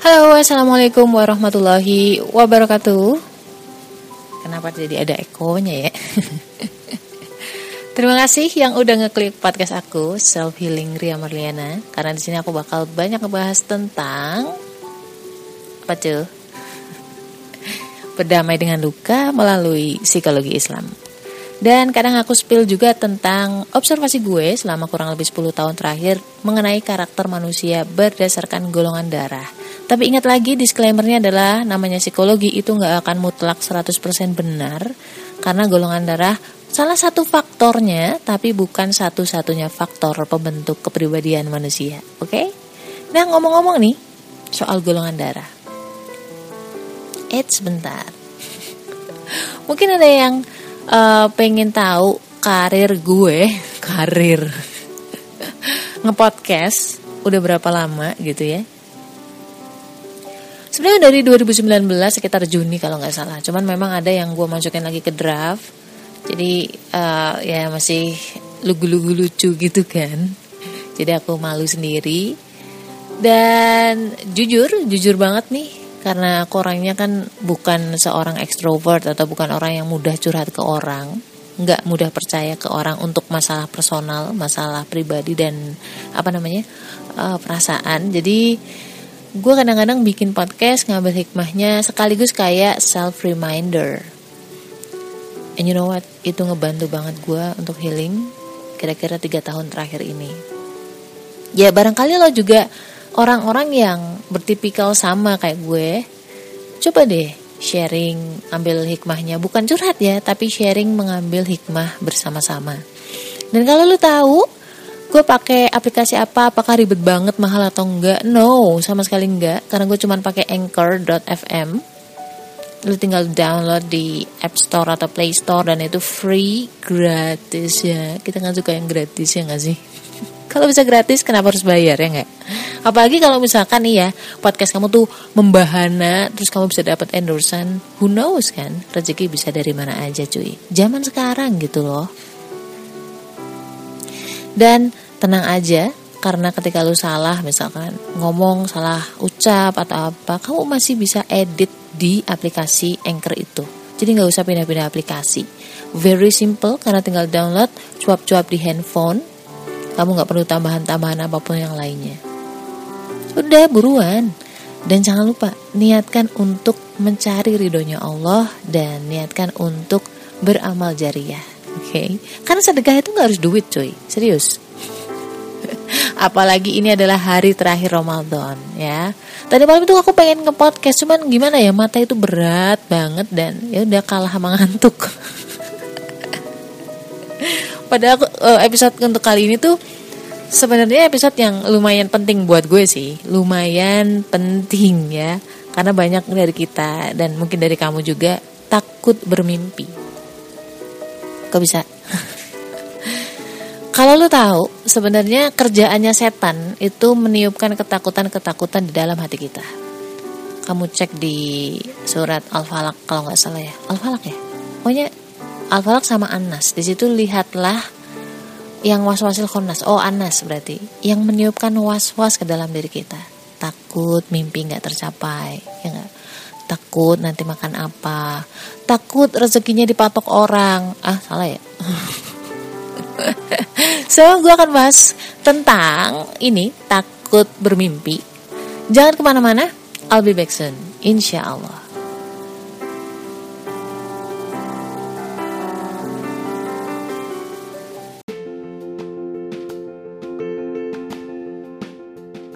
Halo, assalamualaikum warahmatullahi wabarakatuh. Kenapa jadi ada ekonya ya? Terima kasih yang udah ngeklik podcast aku Self Healing Ria Marliana karena di sini aku bakal banyak ngebahas tentang apa tuh? Berdamai dengan luka melalui psikologi Islam. Dan kadang aku spill juga tentang observasi gue selama kurang lebih 10 tahun terakhir mengenai karakter manusia berdasarkan golongan darah. Tapi ingat lagi disclaimernya adalah namanya psikologi itu nggak akan mutlak 100% benar karena golongan darah salah satu faktornya tapi bukan satu-satunya faktor pembentuk kepribadian manusia. Oke? Okay? Nah ngomong-ngomong nih soal golongan darah. Eits sebentar. Mungkin ada yang uh, pengen tahu karir gue, karir ngepodcast udah berapa lama gitu ya? Sebenarnya dari 2019 sekitar Juni kalau nggak salah. Cuman memang ada yang gue masukin lagi ke draft. Jadi uh, ya masih lugu-lugu lucu gitu kan. Jadi aku malu sendiri. Dan jujur, jujur banget nih karena aku orangnya kan bukan seorang ekstrovert atau bukan orang yang mudah curhat ke orang nggak mudah percaya ke orang untuk masalah personal masalah pribadi dan apa namanya uh, perasaan jadi gue kadang-kadang bikin podcast ngambil hikmahnya sekaligus kayak self reminder and you know what itu ngebantu banget gue untuk healing kira-kira tiga tahun terakhir ini ya barangkali lo juga orang-orang yang bertipikal sama kayak gue, coba deh sharing, ambil hikmahnya. Bukan curhat ya, tapi sharing mengambil hikmah bersama-sama. Dan kalau lu tahu, gue pakai aplikasi apa, apakah ribet banget, mahal atau enggak? No, sama sekali enggak, karena gue cuma pakai anchor.fm. Lu tinggal download di App Store atau Play Store dan itu free, gratis ya. Kita nggak suka yang gratis ya nggak sih? Kalau bisa gratis kenapa harus bayar ya nggak? Apalagi kalau misalkan nih ya podcast kamu tuh membahana terus kamu bisa dapat endorsan, who knows kan? Rezeki bisa dari mana aja cuy. Zaman sekarang gitu loh. Dan tenang aja karena ketika lu salah misalkan ngomong salah ucap atau apa, kamu masih bisa edit di aplikasi Anchor itu. Jadi nggak usah pindah-pindah aplikasi. Very simple karena tinggal download, cuap-cuap di handphone, kamu nggak perlu tambahan-tambahan apa pun yang lainnya. Udah buruan. Dan jangan lupa niatkan untuk mencari ridhonya Allah dan niatkan untuk beramal jariah. Oke, okay? karena sedekah itu nggak harus duit, cuy. Serius. Apalagi ini adalah hari terakhir Ramadan ya. Tadi malam itu aku pengen nge-podcast cuman gimana ya mata itu berat banget dan ya udah kalah sama ngantuk. pada uh, episode untuk kali ini tuh sebenarnya episode yang lumayan penting buat gue sih, lumayan penting ya, karena banyak dari kita dan mungkin dari kamu juga takut bermimpi. Kok bisa? Kalau lo tahu, sebenarnya kerjaannya setan itu meniupkan ketakutan-ketakutan di dalam hati kita. Kamu cek di surat Al-Falaq kalau nggak salah ya. Al-Falaq ya? Pokoknya Al-Falaq sama Anas. Di situ lihatlah yang was-wasil khonas. Oh, Anas berarti. Yang meniupkan was-was ke dalam diri kita. Takut mimpi nggak tercapai, ya? Takut nanti makan apa? Takut rezekinya dipatok orang. Ah, salah ya? so, gue akan bahas tentang ini, takut bermimpi. Jangan ke mana-mana, I'll be back soon. Insya Allah.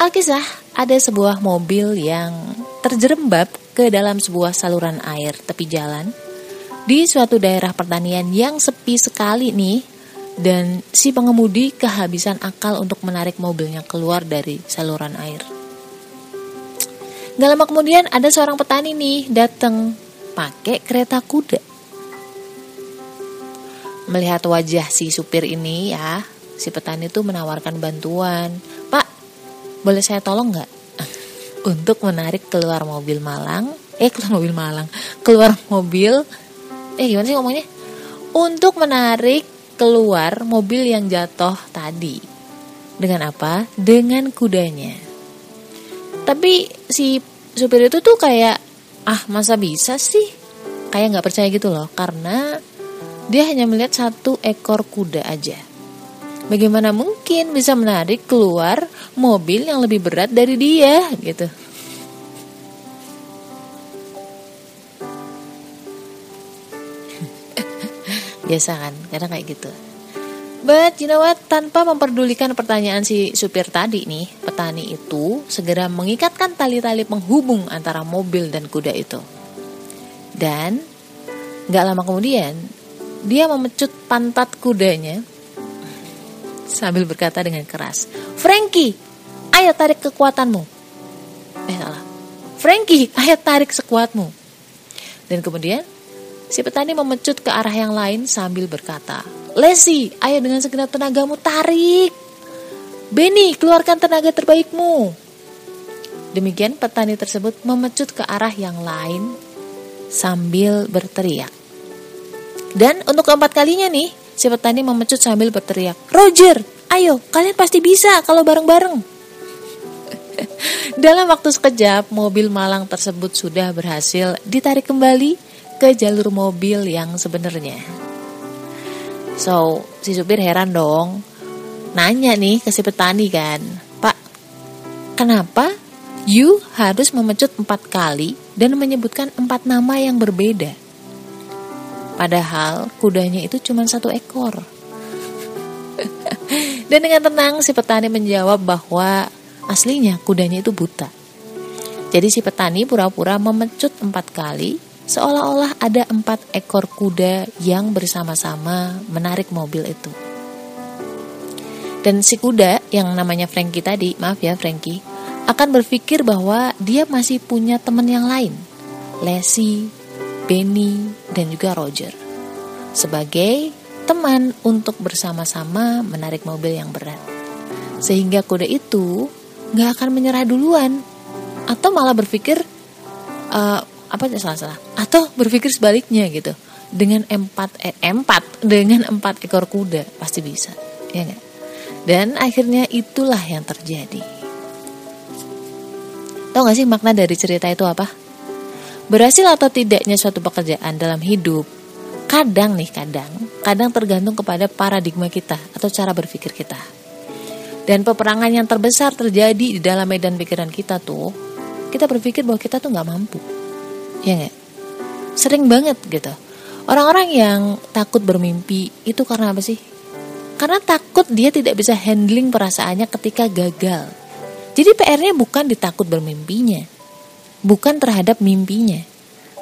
Alkisah, ada sebuah mobil yang terjerembab ke dalam sebuah saluran air tepi jalan di suatu daerah pertanian yang sepi sekali nih dan si pengemudi kehabisan akal untuk menarik mobilnya keluar dari saluran air. Gak lama kemudian ada seorang petani nih datang pakai kereta kuda. Melihat wajah si supir ini ya, si petani itu menawarkan bantuan. Pak, boleh saya tolong nggak? Untuk menarik keluar mobil Malang, eh keluar mobil Malang, keluar mobil, eh gimana sih ngomongnya? Untuk menarik keluar mobil yang jatuh tadi. Dengan apa? Dengan kudanya. Tapi si supir itu tuh kayak ah masa bisa sih kayak nggak percaya gitu loh karena dia hanya melihat satu ekor kuda aja bagaimana mungkin bisa menarik keluar mobil yang lebih berat dari dia gitu biasa kan kadang kayak gitu But you know what? Tanpa memperdulikan pertanyaan si supir tadi nih, petani itu segera mengikatkan tali-tali penghubung antara mobil dan kuda itu. Dan gak lama kemudian, dia memecut pantat kudanya sambil berkata dengan keras, Frankie, ayo tarik kekuatanmu. Eh salah. Frankie, ayo tarik sekuatmu. Dan kemudian si petani memecut ke arah yang lain sambil berkata, Lesi, ayo dengan segenap tenagamu tarik. Benny, keluarkan tenaga terbaikmu. Demikian petani tersebut memecut ke arah yang lain sambil berteriak. Dan untuk keempat kalinya nih, si petani memecut sambil berteriak, Roger, ayo kalian pasti bisa kalau bareng-bareng. Dalam waktu sekejap, mobil malang tersebut sudah berhasil ditarik kembali ke jalur mobil yang sebenarnya. So, si supir heran dong. Nanya nih ke si petani kan, Pak, kenapa you harus memecut empat kali dan menyebutkan empat nama yang berbeda? Padahal kudanya itu cuma satu ekor. dan dengan tenang si petani menjawab bahwa aslinya kudanya itu buta. Jadi si petani pura-pura memecut empat kali seolah-olah ada empat ekor kuda yang bersama-sama menarik mobil itu. Dan si kuda yang namanya Frankie tadi, maaf ya Frankie, akan berpikir bahwa dia masih punya teman yang lain, Leslie, Benny, dan juga Roger. Sebagai teman untuk bersama-sama menarik mobil yang berat. Sehingga kuda itu gak akan menyerah duluan. Atau malah berpikir, uh, apa salah salah atau berpikir sebaliknya gitu dengan empat eh, empat dengan empat ekor kuda pasti bisa ya gak? dan akhirnya itulah yang terjadi tahu gak sih makna dari cerita itu apa berhasil atau tidaknya suatu pekerjaan dalam hidup? Kadang nih kadang. Kadang tergantung kepada paradigma kita atau cara berpikir kita. Dan peperangan yang terbesar terjadi di dalam medan pikiran kita tuh kita berpikir bahwa kita tuh nggak mampu. Ya nggak? Sering banget gitu. Orang-orang yang takut bermimpi itu karena apa sih? Karena takut dia tidak bisa handling perasaannya ketika gagal. Jadi PR-nya bukan ditakut bermimpinya bukan terhadap mimpinya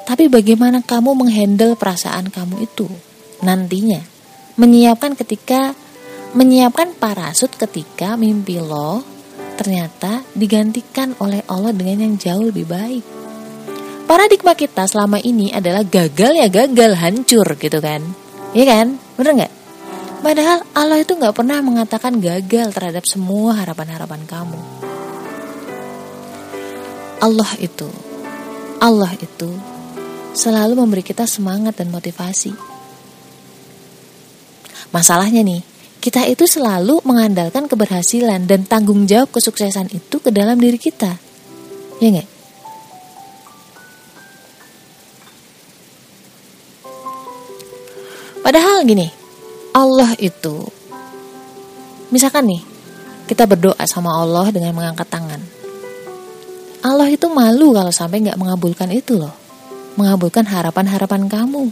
tapi bagaimana kamu menghandle perasaan kamu itu nantinya. Menyiapkan ketika menyiapkan parasut ketika mimpi lo ternyata digantikan oleh Allah dengan yang jauh lebih baik. Paradigma kita selama ini adalah gagal ya gagal hancur gitu kan. Iya kan? Bener nggak? Padahal Allah itu nggak pernah mengatakan gagal terhadap semua harapan-harapan kamu Allah itu Allah itu selalu memberi kita semangat dan motivasi. Masalahnya nih kita itu selalu mengandalkan keberhasilan dan tanggung jawab kesuksesan itu ke dalam diri kita. Ya nggak? Padahal gini, Allah itu misalkan nih kita berdoa sama Allah dengan mengangkat tangan. Allah itu malu kalau sampai nggak mengabulkan itu loh, mengabulkan harapan-harapan kamu.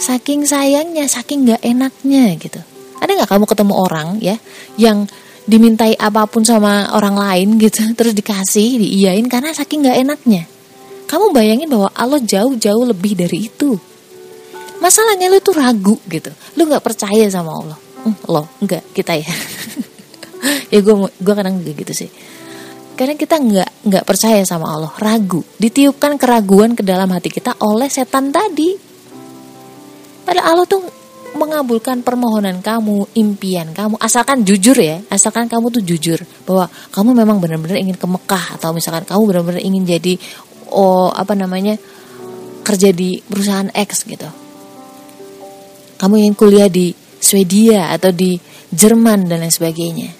Saking sayangnya, saking nggak enaknya gitu. Ada nggak kamu ketemu orang ya yang dimintai apa pun sama orang lain gitu, terus dikasih, diiyain karena saking nggak enaknya. Kamu bayangin bahwa Allah jauh-jauh lebih dari itu masalahnya lu tuh ragu gitu lu nggak percaya sama Allah hmm, lo enggak kita ya ya gue gue kadang gitu sih karena kita nggak nggak percaya sama Allah, ragu, ditiupkan keraguan ke dalam hati kita oleh setan tadi. Padahal Allah tuh mengabulkan permohonan kamu, impian kamu, asalkan jujur ya, asalkan kamu tuh jujur bahwa kamu memang benar-benar ingin ke Mekah atau misalkan kamu benar-benar ingin jadi oh apa namanya kerja di perusahaan X gitu. Kamu ingin kuliah di Swedia atau di Jerman dan lain sebagainya.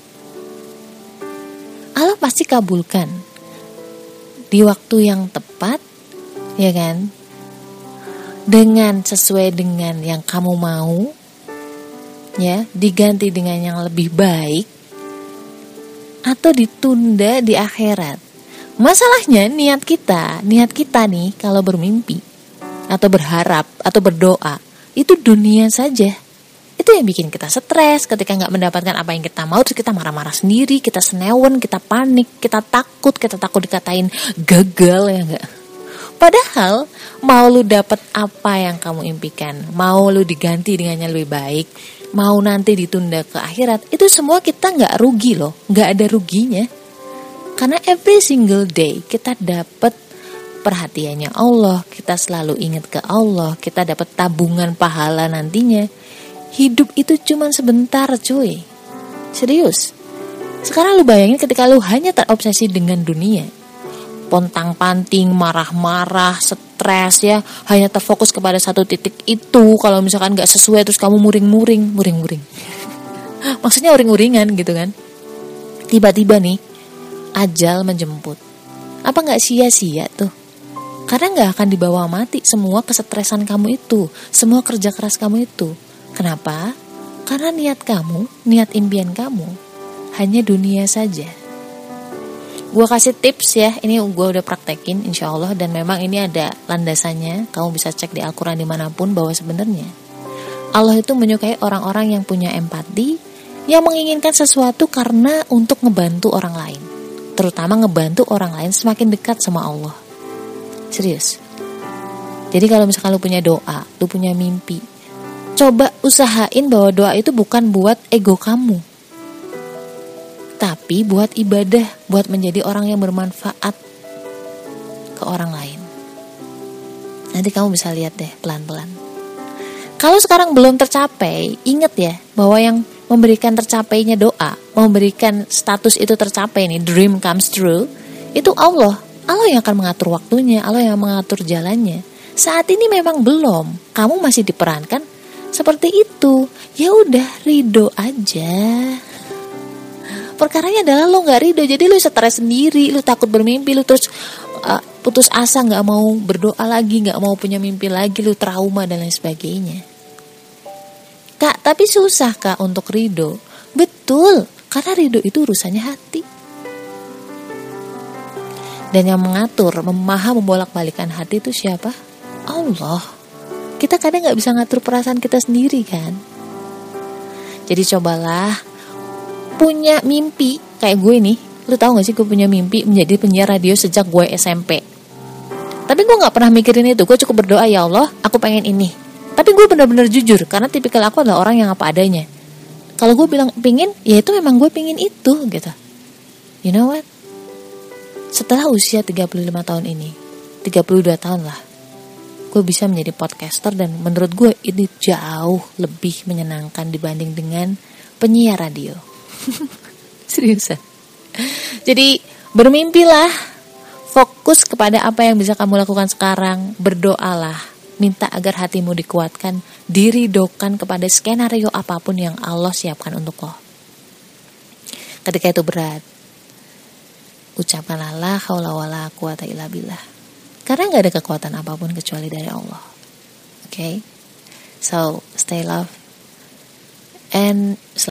Allah pasti kabulkan di waktu yang tepat, ya kan? Dengan sesuai dengan yang kamu mau, ya, diganti dengan yang lebih baik, atau ditunda di akhirat. Masalahnya niat kita, niat kita nih kalau bermimpi atau berharap atau berdoa itu dunia saja itu yang bikin kita stres ketika nggak mendapatkan apa yang kita mau terus kita marah-marah sendiri kita senewen kita panik kita takut kita takut dikatain gagal ya enggak padahal mau lu dapat apa yang kamu impikan mau lu diganti dengan yang lebih baik mau nanti ditunda ke akhirat itu semua kita nggak rugi loh nggak ada ruginya. Karena every single day kita dapat perhatiannya Allah kita selalu ingat ke Allah kita dapat tabungan pahala nantinya Hidup itu cuma sebentar cuy. Serius. Sekarang lu bayangin ketika lu hanya terobsesi dengan dunia. Pontang panting, marah-marah, stres ya. Hanya terfokus kepada satu titik itu. Kalau misalkan gak sesuai terus kamu muring-muring Muring-muring. Maksudnya uring-uringan gitu kan? Tiba-tiba nih Ajal menjemput. Apa gak sia-sia tuh? Karena gak akan dibawa mati semua kesetresan kamu itu, semua kerja keras kamu itu. Kenapa? Karena niat kamu, niat impian kamu hanya dunia saja. Gue kasih tips ya, ini gue udah praktekin insya Allah dan memang ini ada landasannya. Kamu bisa cek di Al-Quran di mana pun bahwa sebenarnya Allah itu menyukai orang-orang yang punya empati, yang menginginkan sesuatu karena untuk ngebantu orang lain. Terutama ngebantu orang lain semakin dekat sama Allah. Serius. Jadi kalau misalkan lu punya doa, lu punya mimpi, Coba usahain bahwa doa itu bukan buat ego kamu. Tapi buat ibadah, buat menjadi orang yang bermanfaat ke orang lain. Nanti kamu bisa lihat deh pelan-pelan. Kalau sekarang belum tercapai, ingat ya bahwa yang memberikan tercapainya doa, memberikan status itu tercapai nih, dream comes true, itu Allah. Allah yang akan mengatur waktunya, Allah yang mengatur jalannya. Saat ini memang belum, kamu masih diperankan seperti itu. Ya udah ridho aja. Perkaranya adalah lo nggak ridho jadi lo stres sendiri lo takut bermimpi lo terus uh, putus asa nggak mau berdoa lagi nggak mau punya mimpi lagi lo trauma dan lain sebagainya. Kak tapi susah kak untuk ridho betul karena ridho itu urusannya hati. Dan yang mengatur memaha membolak-balikan hati itu siapa? Allah kita kadang nggak bisa ngatur perasaan kita sendiri kan? Jadi cobalah punya mimpi kayak gue nih. Lu tau gak sih gue punya mimpi menjadi penyiar radio sejak gue SMP tapi gue nggak pernah mikirin itu. Gue cukup berdoa ya Allah aku pengen ini. Tapi gue bener-bener jujur karena tipikal aku adalah orang yang apa adanya. Kalau gue bilang pingin ya itu memang gue pingin itu gitu. You know what? Setelah usia 35 tahun ini 32 tahun lah gue bisa menjadi podcaster dan menurut gue ini jauh lebih menyenangkan dibanding dengan penyiar radio. Seriusan. Jadi bermimpilah, fokus kepada apa yang bisa kamu lakukan sekarang, berdoalah, minta agar hatimu dikuatkan, diridokan kepada skenario apa pun yang Allah siapkan untuk lo. Ketika itu berat, ucapkanlah la haula wala quwata illa billah. Karena nggak ada kekuatan apa pun kecuali dari Allah. Oke, okay? so stay love and